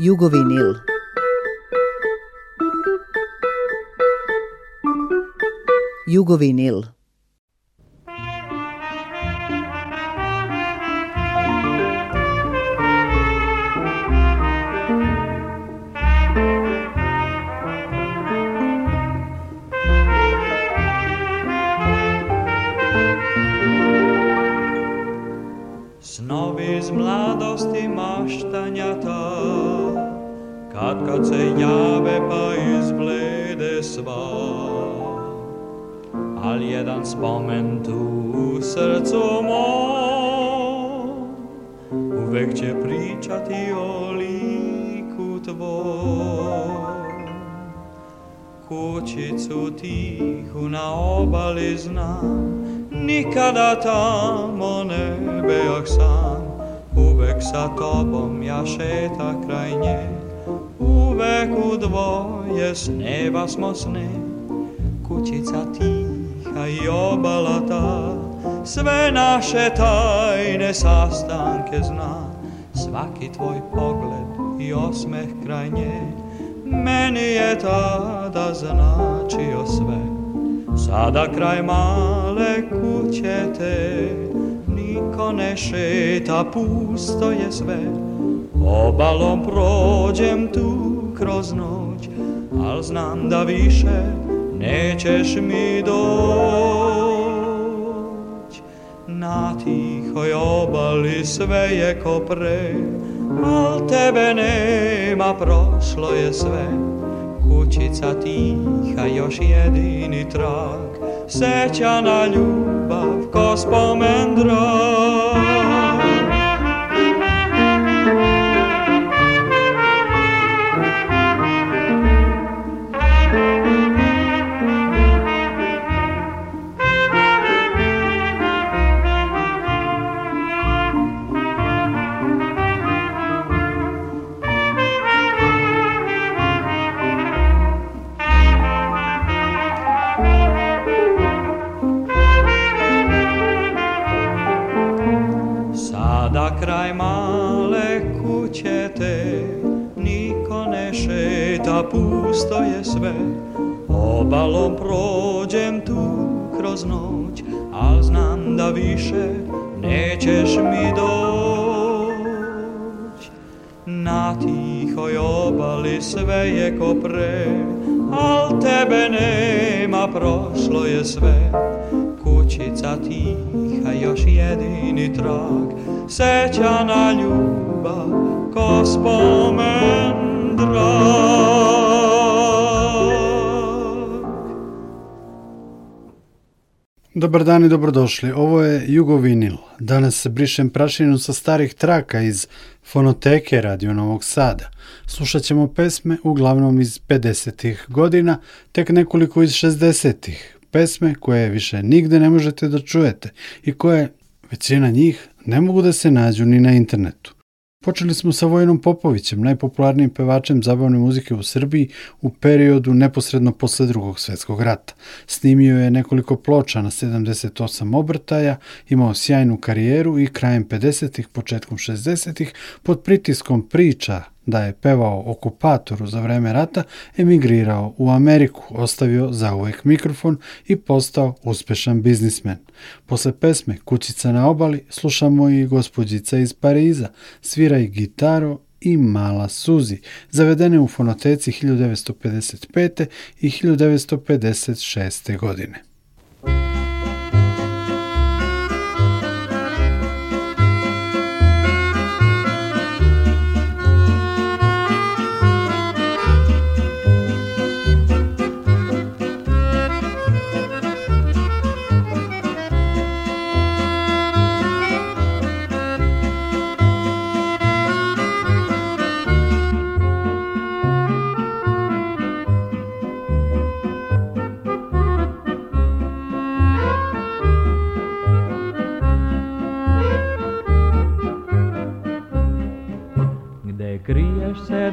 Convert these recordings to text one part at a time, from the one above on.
Jugovinil. Jugovinil. se jave pa izblede sva Al jedan spomen tu u srcu mom Uvek će pričati o liku tvoj Kućicu tihu na obali znam Nikada tamo ne bejak sam Uvek sa tobom ja šeta kraj nje uvek u dvoje S neba smo sne Kućica tiha i obala ta Sve naše tajne sastanke zna Svaki tvoj pogled i osmeh kraj nje Meni je tada značio sve Sada kraj male kuće te Niko ne šeta, pusto je sve Obalom prođem tu kroznúť, Al znam da više nečeš mi doť. Na tichoj obali sve je kopre, Al tebe nema, prošlo je sve Kućica tiha, još jedini trag na ljubav ko spomen drak. Dobar dan i dobrodošli. Ovo je Jugovinil. Danas brišem prašinu sa starih traka iz fonoteke Radio Novog Sada. Slušat ćemo pesme uglavnom iz 50-ih godina, tek nekoliko iz 60-ih. Pesme koje više nigde ne možete da čujete i koje, većina njih, ne mogu da se nađu ni na internetu. Počeli smo sa Vojenom Popovićem, najpopularnijim pevačem zabavne muzike u Srbiji u periodu neposredno posle drugog svetskog rata. Snimio je nekoliko ploča na 78 obrtaja, imao sjajnu karijeru i krajem 50-ih, početkom 60-ih, pod pritiskom priča da je pevao okupatoru za vreme rata, emigrirao u Ameriku, ostavio zauvek mikrofon i postao uspešan biznismen. Posle pesme Kućica na obali slušamo i gospođica iz Pariza, svira i gitaru i Mala Suzi, zavedene u fonoteci 1955. i 1956. godine.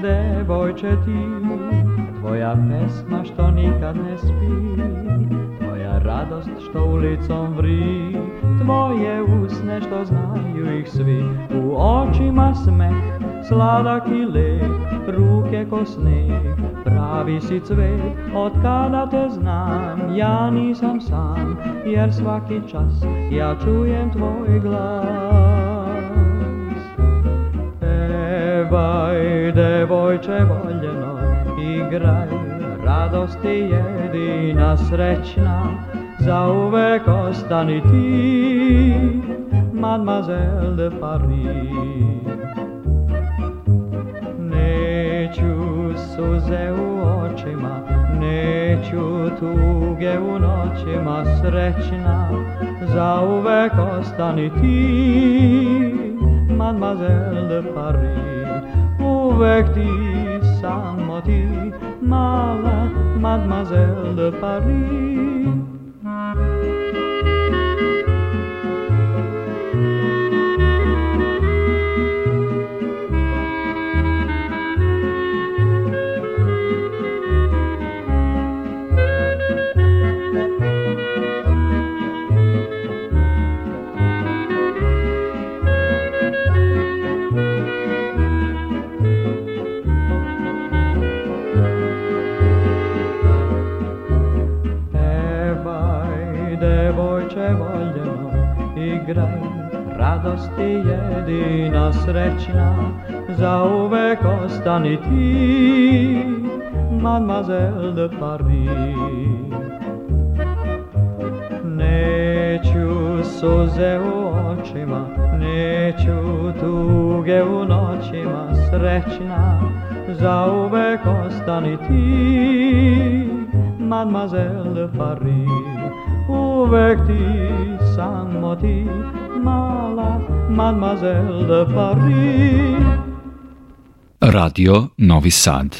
se devojče ti, tvoja pesma što nikad ne spi, tvoja radost što ulicom vri, tvoje usne što znaju ih svi, u očima smeh, sladak i lep, ruke ko sneg, pravi si cvet, od kada te znam, ja nisam sam, jer svaki čas ja čujem tvoj glas. pevaj, devojče voljeno, igraj, radost ti jedina srećna, zauvek ostani ti, Mademoiselle de Paris. Neću suze u očima, neću tuge u noćima srećna, zauvek ostani ti, Mademoiselle de Paris. weg dit samedi, ma mademoiselle de Paris. radosti jedina srećna, zauvek ostani ti, Mademoiselle de Paris. Neću suze u očima, neću tuge u noćima, srećna, zauvek ostani ti, Mademoiselle de Paris. Uvek ti, samo ti, mala Mademoiselle de Paris. Radio Novi Sad.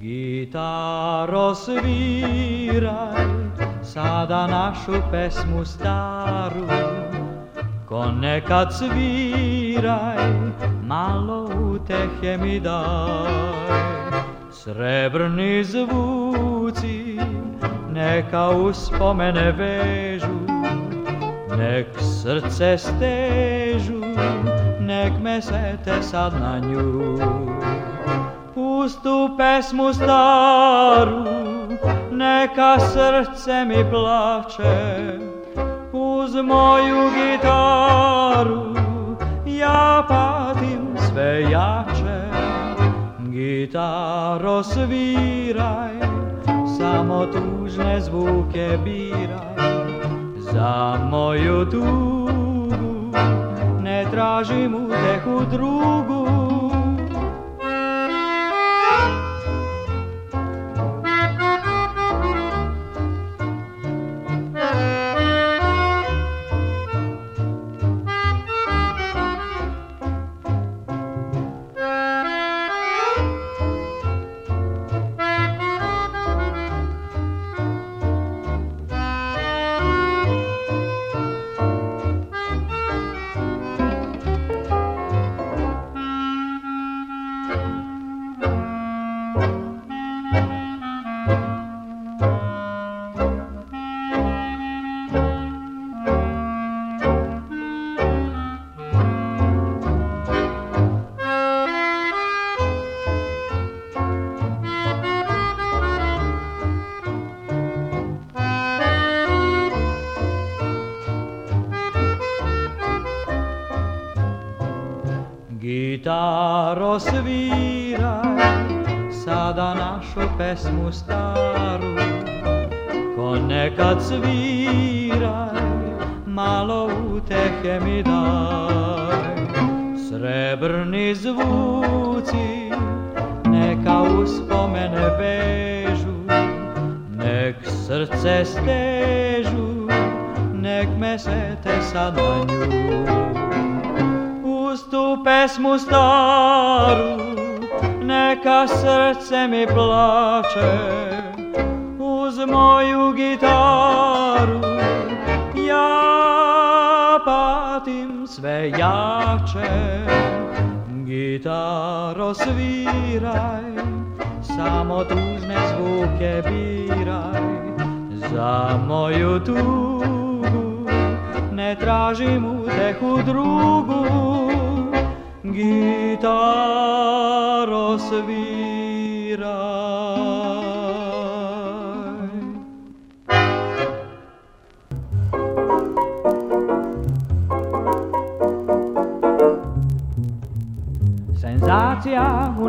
Gitaro sviraj sada našu pesmu staru, ko nekad sviraj malo tehe mi daj Srebrni zvuci neka uspomene vežu Nek srce stežu, nek me sete sad na nju Pustu pesmu staru, neka srce mi plače Uz moju gitaru, ja pa sve jače Gitaro sviraj Samo tužne zvuke biraj Za moju tugu Ne tražim utehu drugu gusta. prosviraj, samo tužne zvuke biraj za moju tugu. Ne tražim utehu drugu, gitaro svira.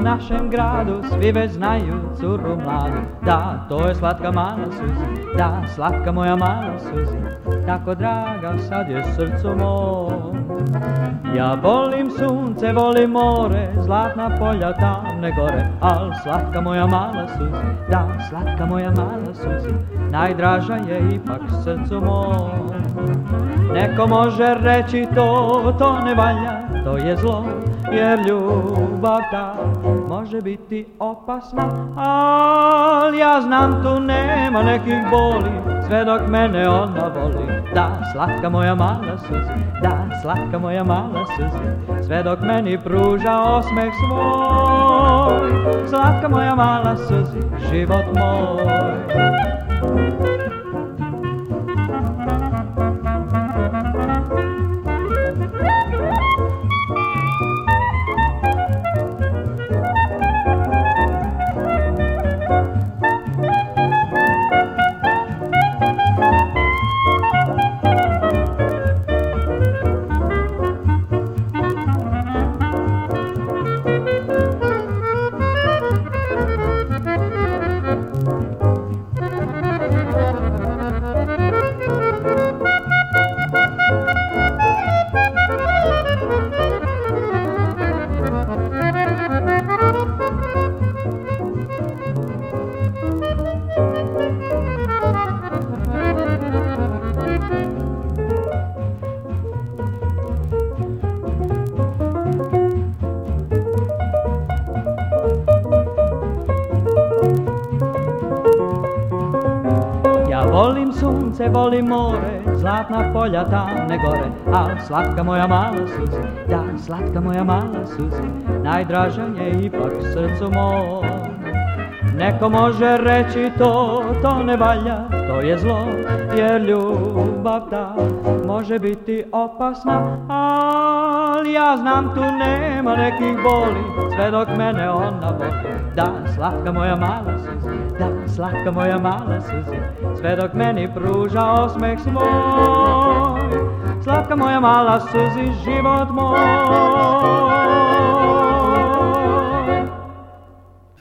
našem gradu Svi već znaju curu mladu Da, to je slatka mala Suzi Da, slatka moja mala Suzi Tako draga sad je srcu moj Ja volim sunce, volim more Zlatna polja tamne gore Al slatka moja mala Suzi Da, slatka moja mala Suzi Najdraža je ipak srcu moj Neko može reći to, to ne valja To je zlo, jer ljubav ta može biti opasna, ali ja znam tu nema nekih boli, sve dok mene ona voli. Da, slatka moja mala suzi, da, slatka moja mala suzi, sve dok meni pruža osmeh svoj. Slatka moja mala suzi, život moj. voli more, zlatna polja tamne gore, a slatka moja mala Suzi, da, slatka moja mala Suzi, najdraža je ipak srcu moj. Neko može reći to, to ne valja, to je zlo, jer ljubav da može biti opasna, ali ja znam tu nema nekih boli, sve dok mene ona voli, da, slatka moja mala Suzi slatka moja mala suzi, sve dok meni pruža osmeh svoj. Slatka moja mala suzi, život moj.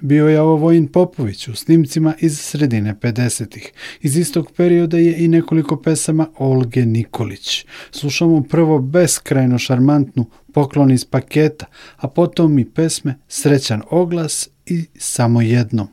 Bio je ovo Vojin Popović u snimcima iz sredine 50-ih. Iz istog perioda je i nekoliko pesama Olge Nikolić. Slušamo prvo beskrajno šarmantnu poklon iz paketa, a potom i pesme Srećan oglas i Samo jednom.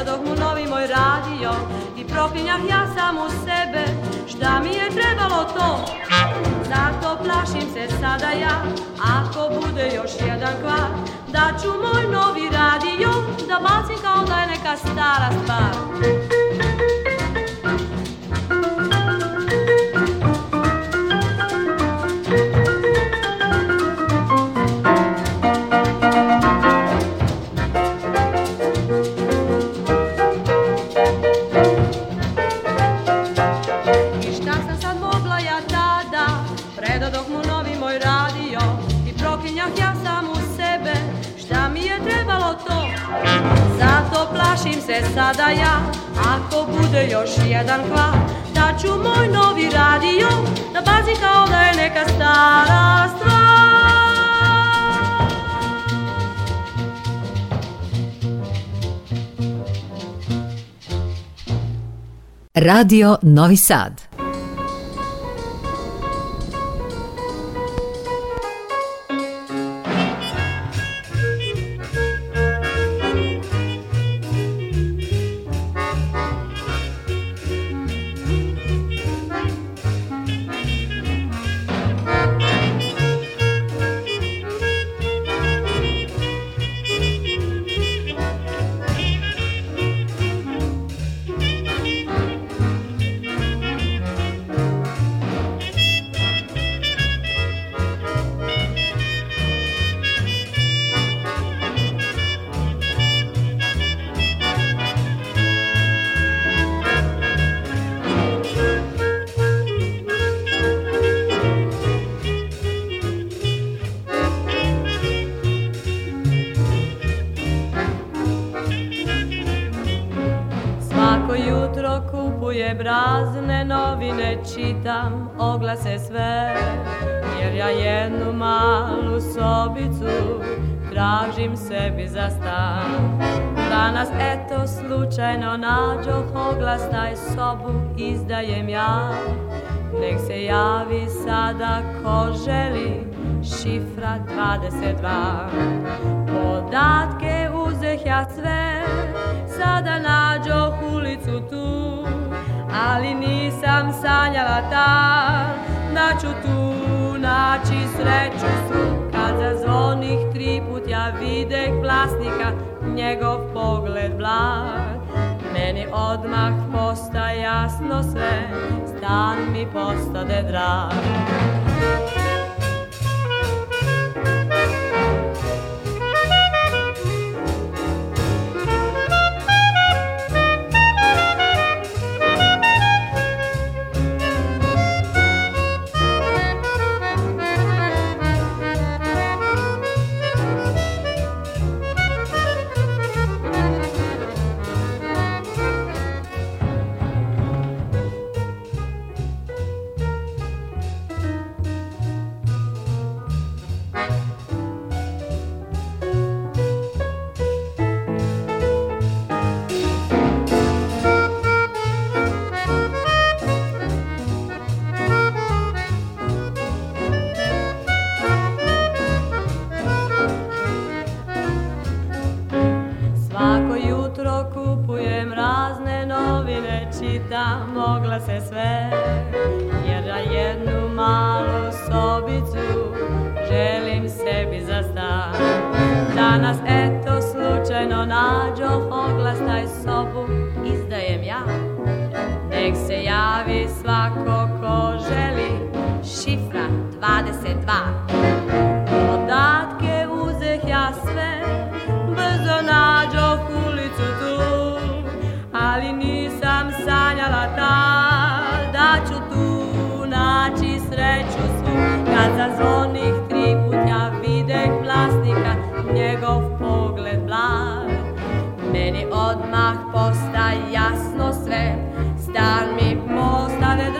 sveta dok mu novi moj radio I proklinjah ja sam u sebe, šta mi je trebalo to? Zato plašim se sada ja, ako bude još jedan kvar Da ću moj novi radio da bacim kao da je neka stara stvar Radio Novi Sad pogled blag Meni odmah posta jasno sve Stan mi postade drag posta jasno sve, stan mi postane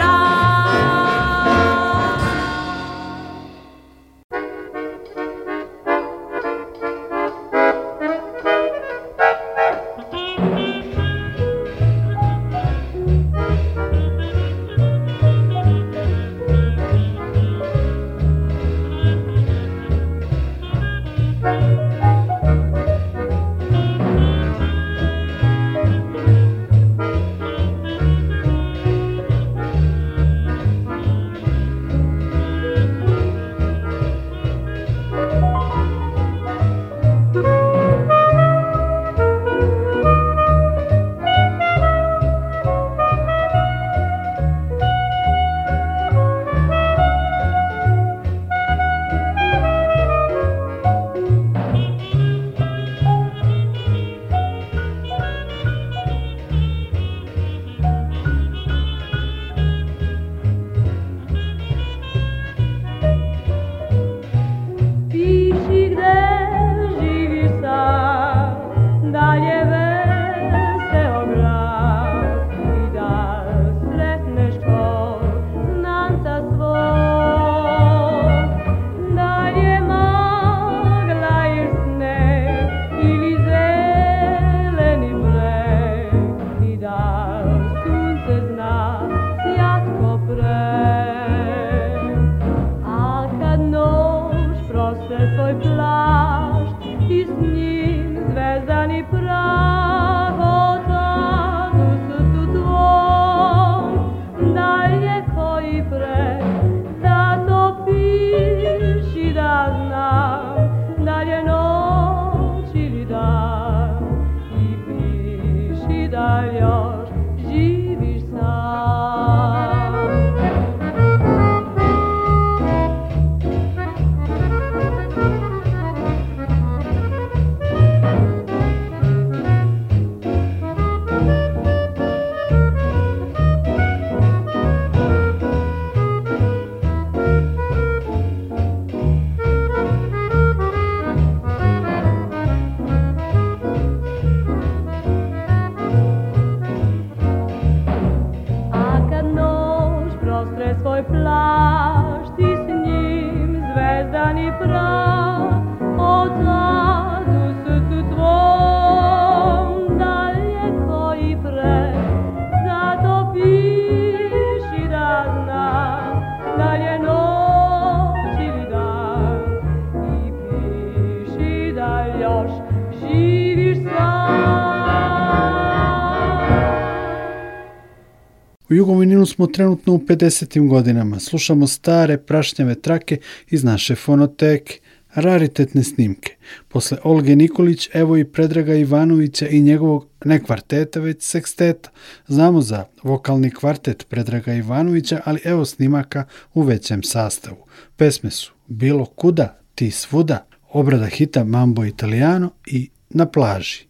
smo trenutno u 50. godinama. Slušamo stare prašnjave trake iz naše fonoteke, raritetne snimke. Posle Olge Nikolić, evo i Predraga Ivanovića i njegovog ne kvarteta, već seksteta. Znamo za vokalni kvartet Predraga Ivanovića, ali evo snimaka u većem sastavu. Pesme su Bilo kuda, ti svuda, obrada hita Mambo Italiano i Na plaži.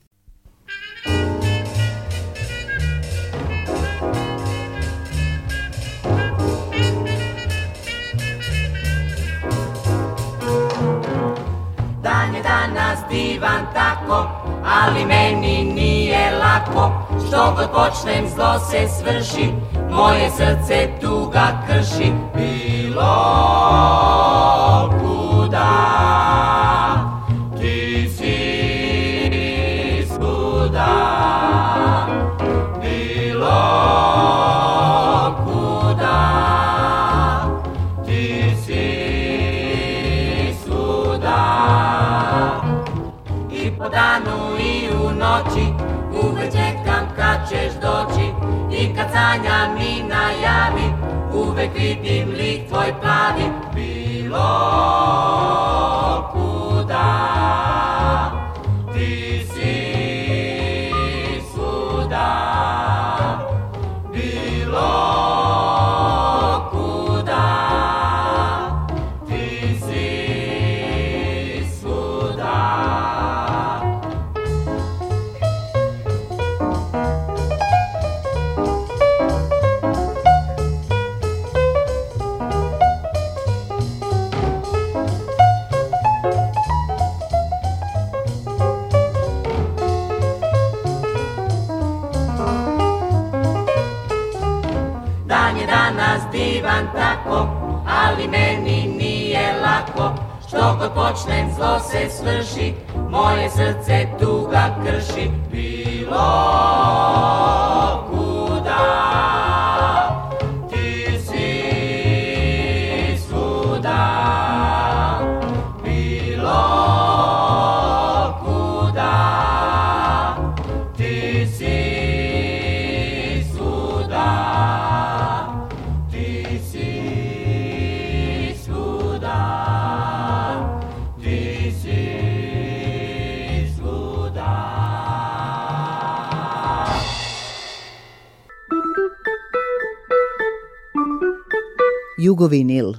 Thank you. ali meni nije lako Što god počnem zlo se svrši, moje srce tuga krši Bilo vidim lik tvoj pravi bilo. ko počnem zlo se smrši, moje srce tuga krši. Pilot! dugo vinil.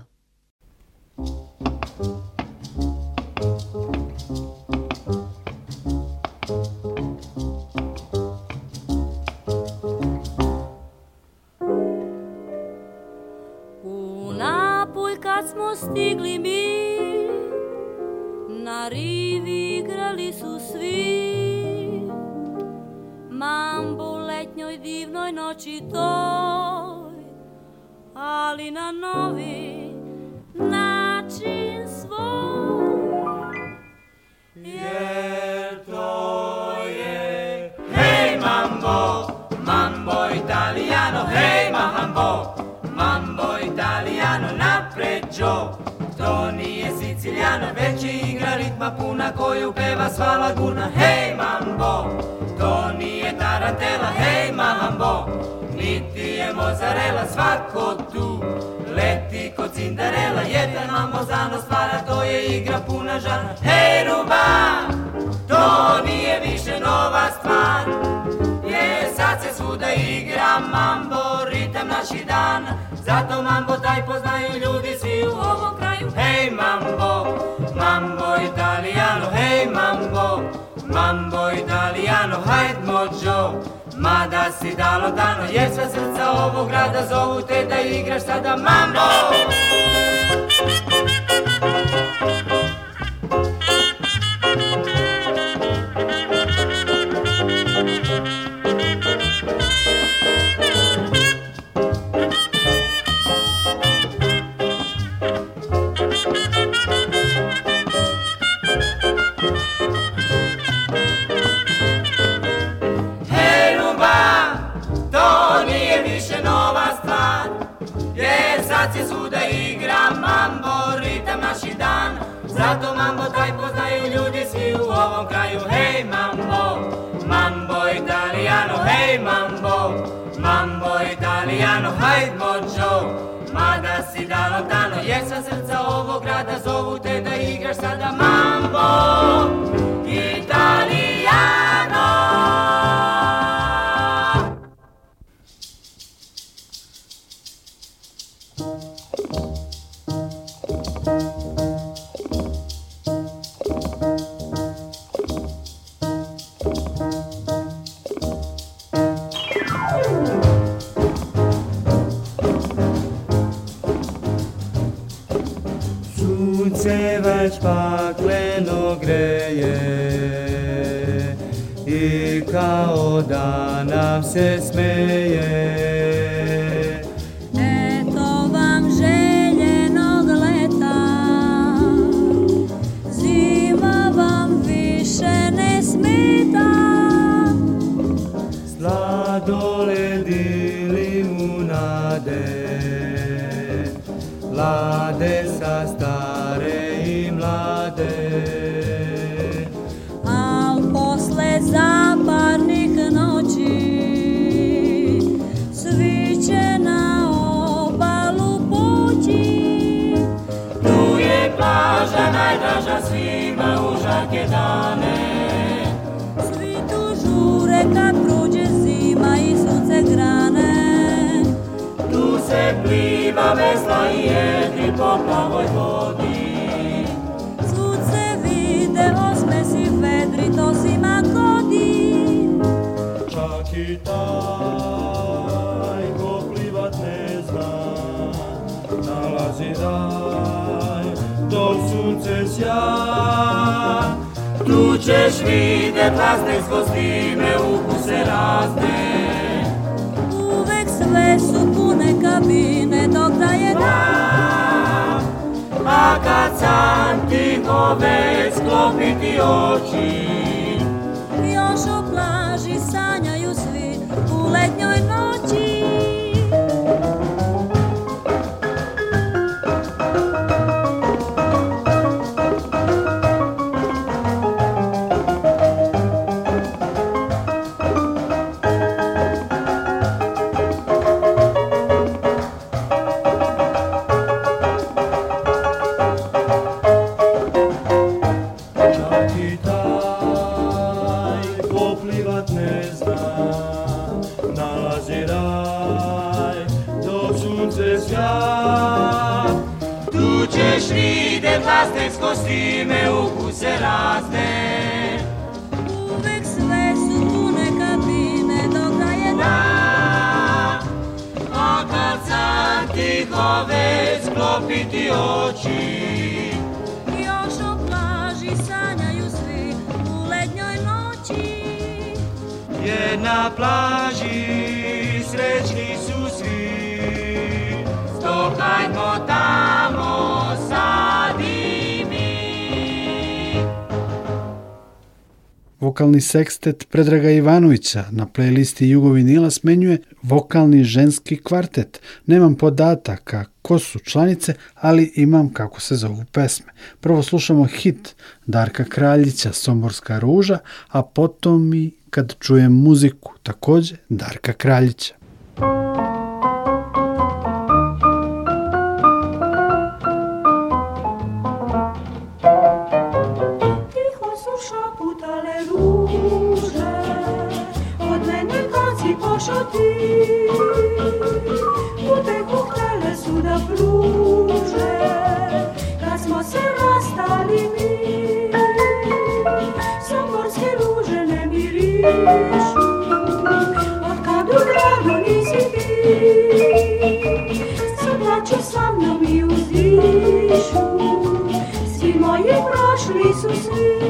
mlada si dalo dano Jer sva srca ovog grada zovu te da igraš sada mambo ćeš vide da prazne zgozdine, ukuse razne. Uvek sve su pune kabine, dok da je dan. A kad sam ti nove sklopiti oči, još o plaži sanjaju svi u letnjoj noći. popiti oči I još o plaži sanjaju svi u lednjoj noći Jedna plaži vokalni sekstet Predraga Ivanovića na playlisti Jugovinila smenjuje vokalni ženski kvartet. Nemam podataka ko su članice, ali imam kako se zovu pesme. Prvo slušamo hit Darka Kraljića Somborska ruža, a potom i kad čujem muziku, takođe Darka Kraljića. șoti Cu tecuhtele sună pluge Ca-ți mă sera asta limit Să morți rujele mirișul Od ca dugradu nisipi Să plaću sam na mi uzišu Svi moji e prošli su svi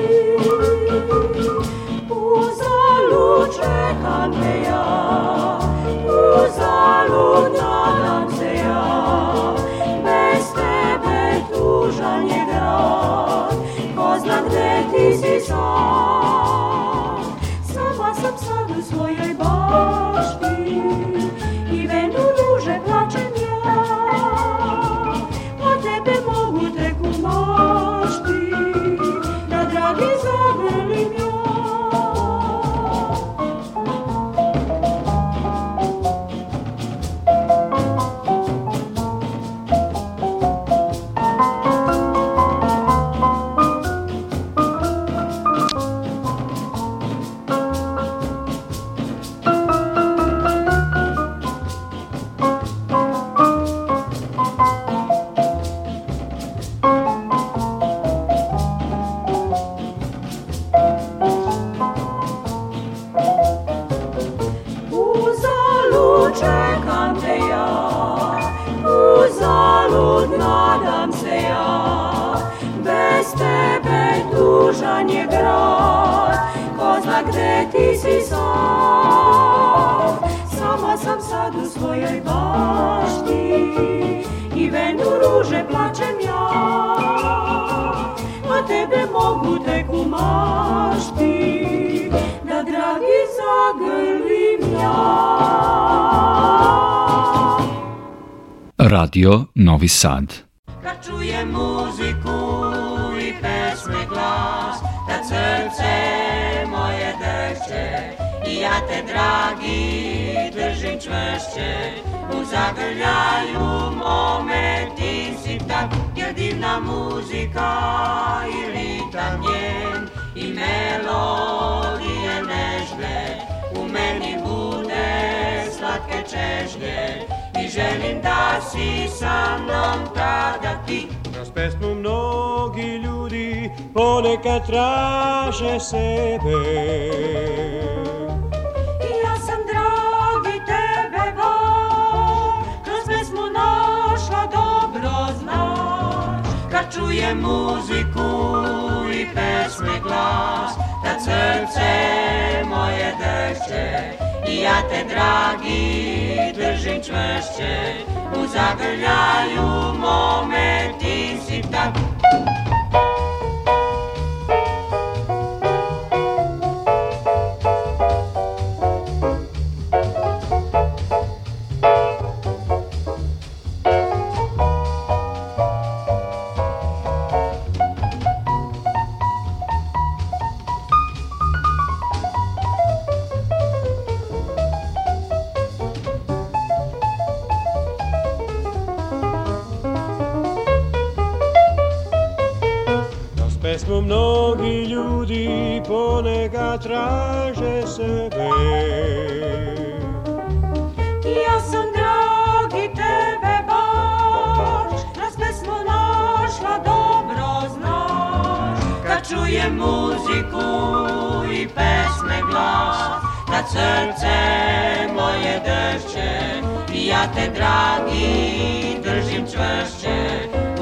Novi Sad. Kad čujem muziku i pesme glas, da srce moje dršće, i ja te dragi držim čvršće, u zagrljaju mome ti si tak, jer divna muzika i ritam njen, i melodije nežne, u meni bude slatke čežnje, želim da si sa mnom tada ti Kroz pesmu mnogi ljudi ponekad traže sebe Ja sam dragi tebe vol Kroz našla dobro znaš Kad muziku i pesme glas da srce moje dršće I ja te dragi držim čvršće U zagrljaju mome ti si tako srce moje dršće I ja te dragi držim čvršće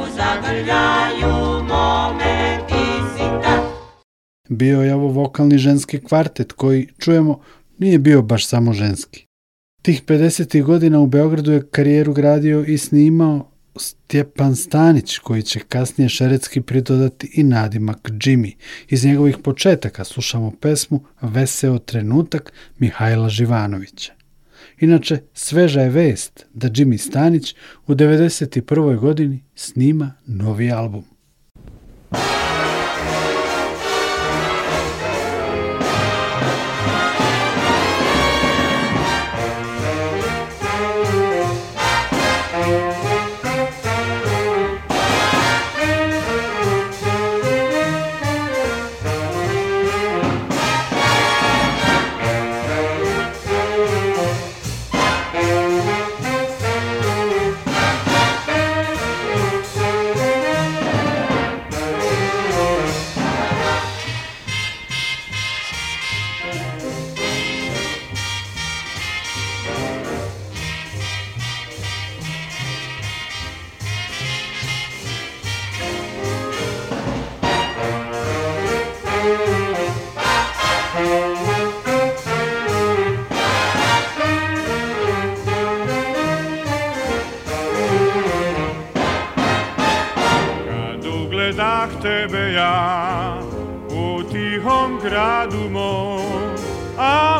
U zagrljaju mome ti si Bio je ovo vokalni ženski kvartet koji, čujemo, nije bio baš samo ženski. Tih 50. godina u Beogradu je karijeru gradio i snimao Stjepan Stanić, koji će kasnije šeretski pridodati i nadimak Jimmy. Iz njegovih početaka slušamo pesmu Veseo trenutak Mihajla Živanovića. Inače, sveža je vest da Jimmy Stanić u 1991. godini snima novi album.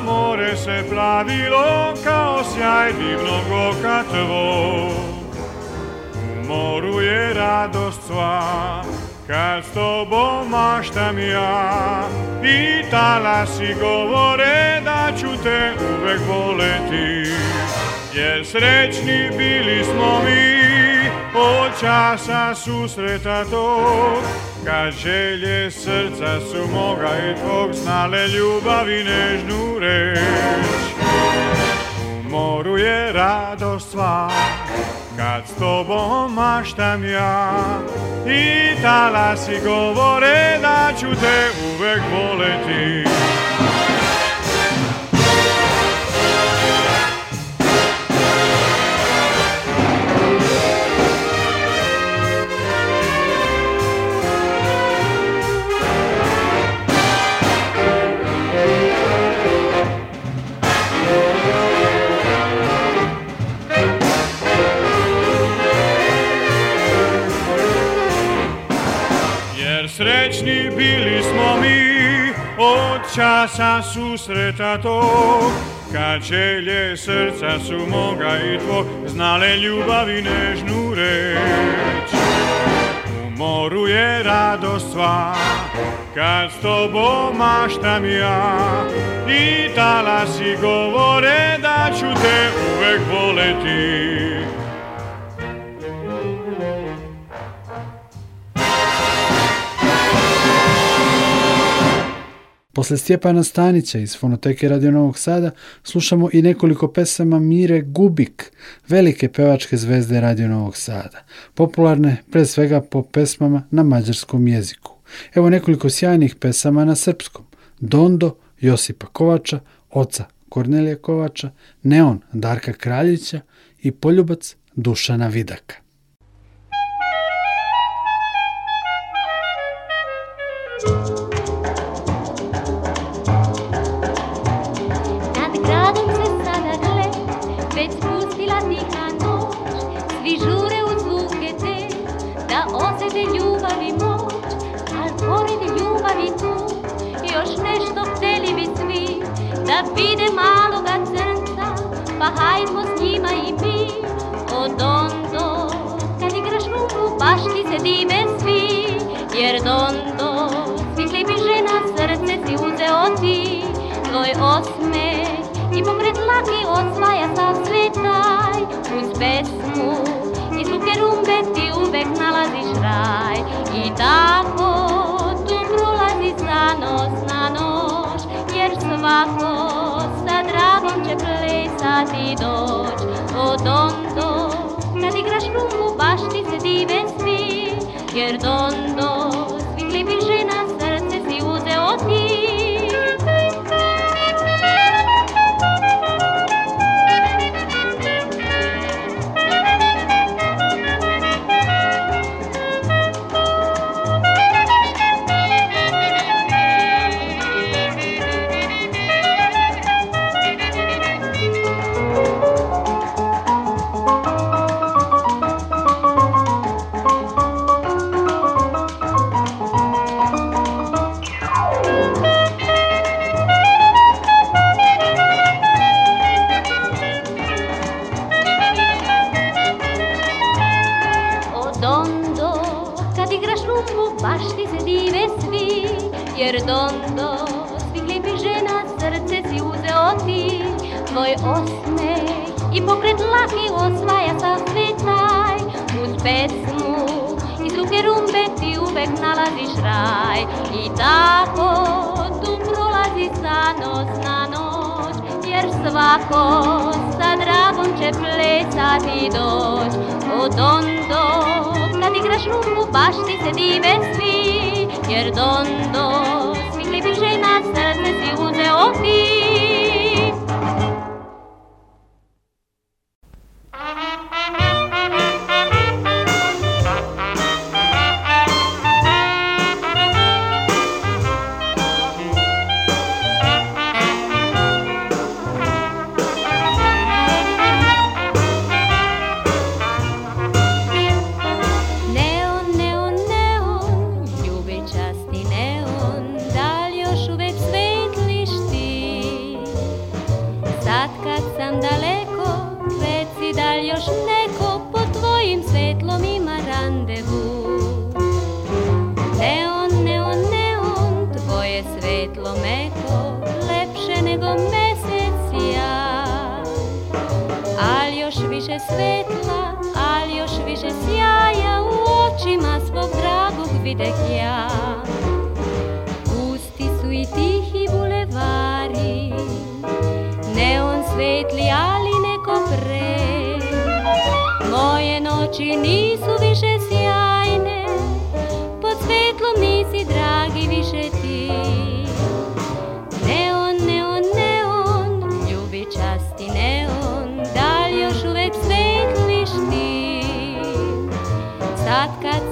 more se plavilo kao sjaj divnog oka tvoj. moru je radost sva, kad s tobom maštam ja. I si govore da ću te uvek voleti, jer srećni bili smo mi od časa susreta tog. Ka želje srca su moga i tvog znale ljubavi nežnu reč U moru je rado sva kad s tobom maštam ja I talasi govore da ću te uvek voleti časa susreta tog Kad želje srca su moga i tvog Znale ljubavi nežnu reč U moru je radost sva Kad s tobom maštam ja I si govore da ću te uvek voleti Posle Stjepana Stanića iz Fonoteke Radio Novog Sada slušamo i nekoliko pesama Mire Gubik, velike pevačke zvezde Radio Novog Sada, popularne pre svega po pesmama na mađarskom jeziku. Evo nekoliko sjajnih pesama na srpskom. Dondo, Josipa Kovača, oca Kornelija Kovača, Neon Darka Kraljića i Poljubac Dušana Vidaka. oči, tvoj osmeh i pomre dlaki oslaja sa svetaj Uz pesmu i zvuke rumbe ti uvek nalaziš raj I tako tu prolazi za noć na noć Jer svako sa dragom će plesati doć O dondo, kad igraš rumbu baš ti se diven svi Jer dondo svetla, ali još više sjaja u očima svog dragog videk ja. Pusti su i tihi bulevari, neon svetli, ali neko pre. Moje noći nisu više sjajne, pod svetlom nisi dragi više ti. Cut, cut.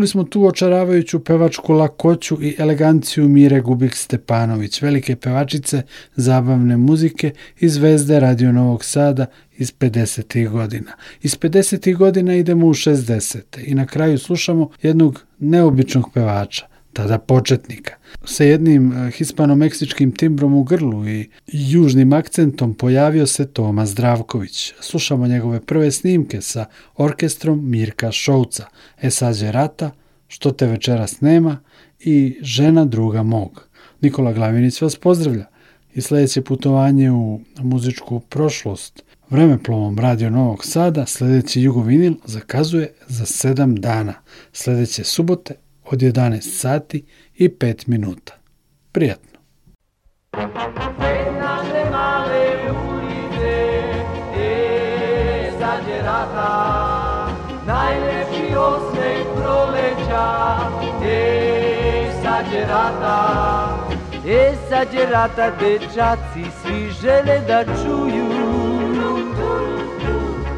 čuli smo tu očaravajuću pevačku lakoću i eleganciju Mire Gubik Stepanović, velike pevačice zabavne muzike i zvezde Radio Novog Sada iz 50. godina. Iz 50. godina idemo u 60. i na kraju slušamo jednog neobičnog pevača, tada početnika. Sa jednim e, hispano-meksičkim timbrom u grlu i južnim akcentom pojavio se Toma Zdravković. Slušamo njegove prve snimke sa orkestrom Mirka Šouca, Esađe Rata, Što te večeras nema i Žena druga mog. Nikola Glavinić vas pozdravlja i sljedeće putovanje u muzičku prošlost vremeplovom Radio Novog Sada sljedeći jugovinil zakazuje za 7 dana, sljedeće subote od 11 sati i 5 minuta. Prijatno. Najlepši osmeh proleća sad e, sad je rata. Esagerata Esagerata dečaci svi žele da čuju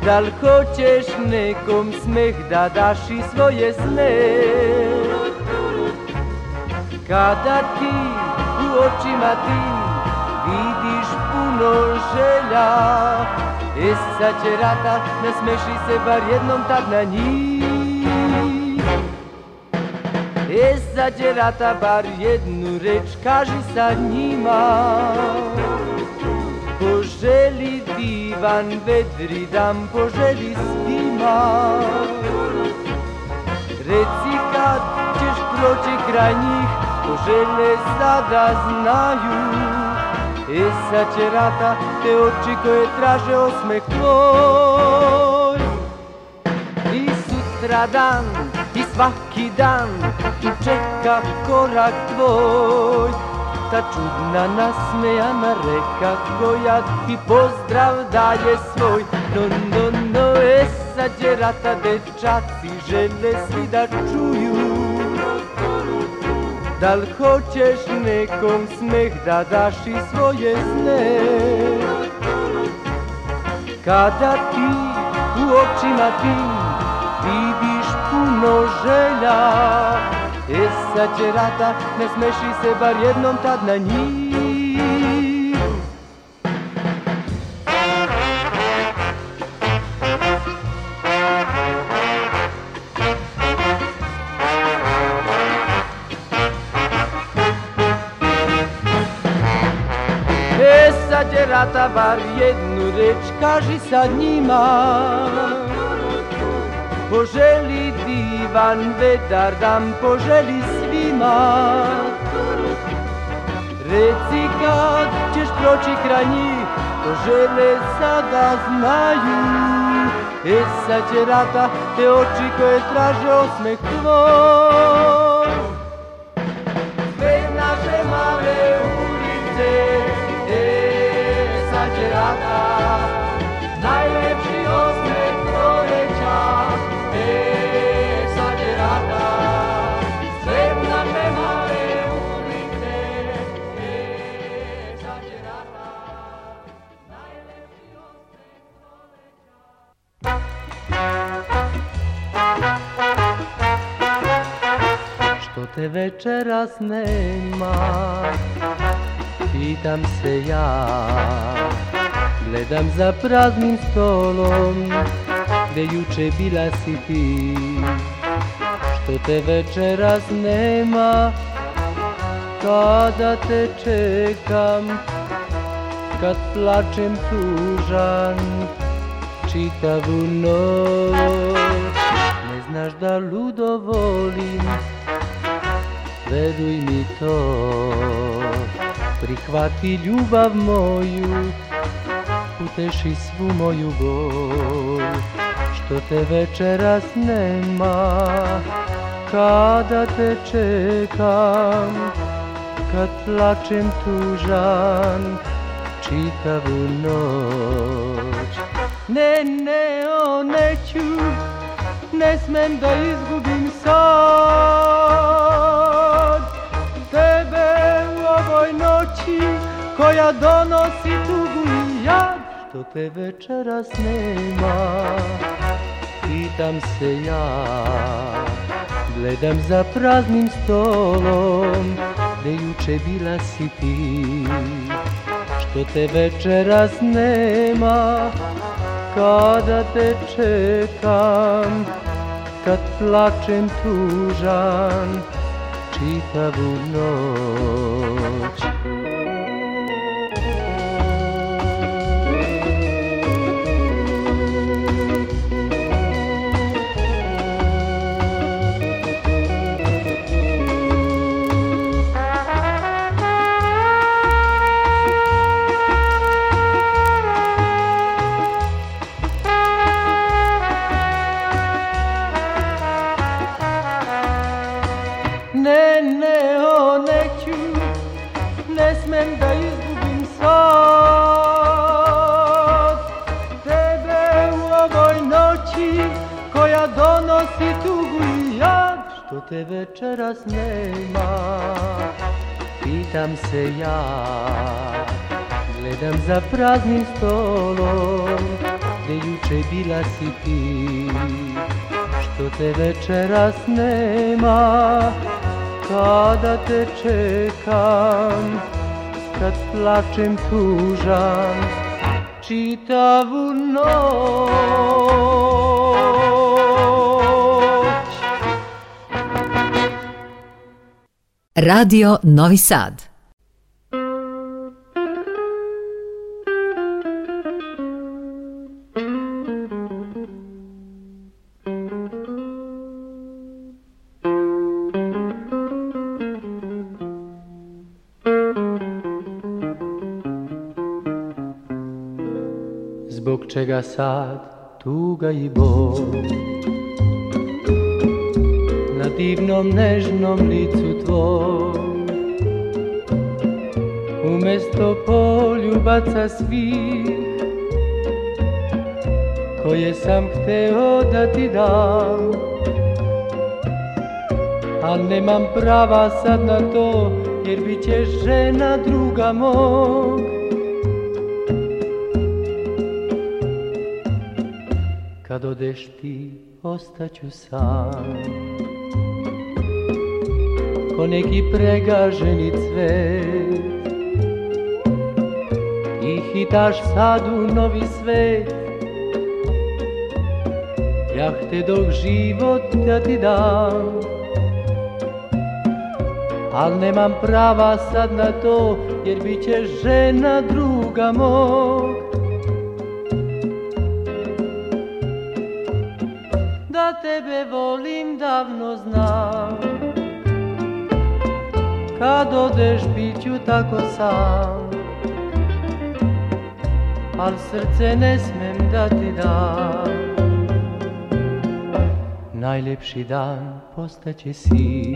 Dal hoćeš nekom smeh da daš i svoje sne ti u očima ti vidiš puno želja Esa će rata, nasmeši se bar jednom tad na njih Esa će rata, bar jednu reč kaži sa njima Poželi divan vedri dam, poželi svima Reci kad ćeš proći kraj njih To žene sada znaju E sad će rata te oči koje traže osmeh tvoj I sutra dan i svaki dan Tu čeka korak tvoj Ta čudna nasmejana reka koja ti pozdrav daje svoj No, no, no, e sad će rata dečaci žele svi da čuju Da li hoćeš nekom smeh da daš i svoje sne Kada ti u očima ti vidiš puno želja E sad će rata, ne smeši se bar jednom tad na njih řadě ratavar jednu reč, kaži sa nima. Poželi divan vedar dam, poželi svima. Reci kad ćeš proći kraj njih, to žele sada znaju. E sad će rata te oči koje traže osmeh tvoj. Što te večeras nema Pitam se ja Gledam za praznim stolom Gde juče bila si ti Što te večeras nema Kada te čekam Kad plačem tužan Čitavu noć Ne znaš da ludo volim veruj mi to Prihvati ljubav moju Uteši svu moju bol Što te večeras nema Kada te čekam Kad plačem tužan Čitavu noć Ne, ne, o, neću Ne smem da izgubim sam koja donosi tugu i jad, Što te večeras nema. Pitam se ja, gledam za praznim stolom, gde juče bila si ti, što te večeras nema, kada te čekam, kad plačem tužan, čitavu noć. te večeras nema Pitam se ja Gledam za praznim stolom Gde juče bila si ti Što te večeras nema Kada te čekam Kad plačem tužan Čitavu noć Radio Novi Sad Zbog čega sad tuga i bol divnom nežnom licu tvom Umesto poljubaca svih Koje sam hteo da ti dam Al nemam prava sad na to Jer bit će žena druga mog Kad odeš ti ostaću sam ko neki pregaženi cvet I hitaš sad u novi svet Ja te dok život da ti dam Al nemam prava sad na to Jer bit će žena druga moj odeš bit ću tako sam Al srce ne smem da ti dam Najljepši dan postaće si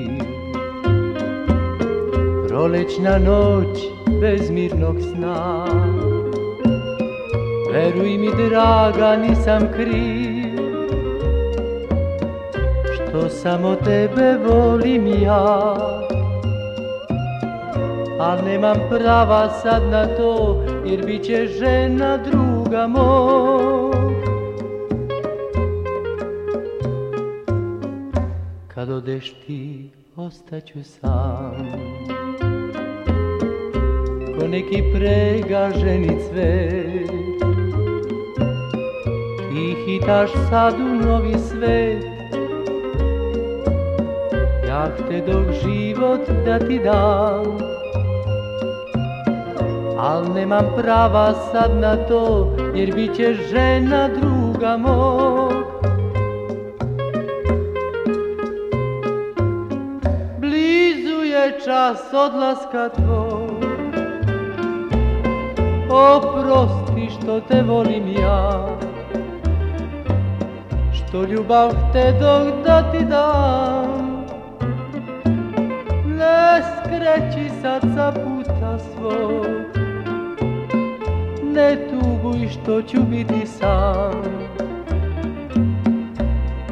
Prolećna noć bez mirnog sna Veruj mi draga nisam kriv Što samo tebe volim ja Al nemam prava sad na to Jer bit će žena druga moj Kad odeš ti ostaću sam Ko neki pregaženi cvet Ti hitaš sad u novi svet Ja te dok život da ti dam Al nemam prava sad na to Jer bit će žena druga mog Blizu je čas odlaska tvoj Oprosti što te volim ja Što ljubav te dok da ti dam Ne skreći sad sa puta svoj ne tuguj što ću biti sam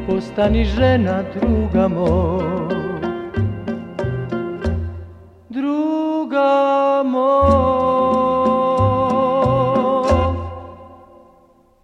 Postani žena druga moja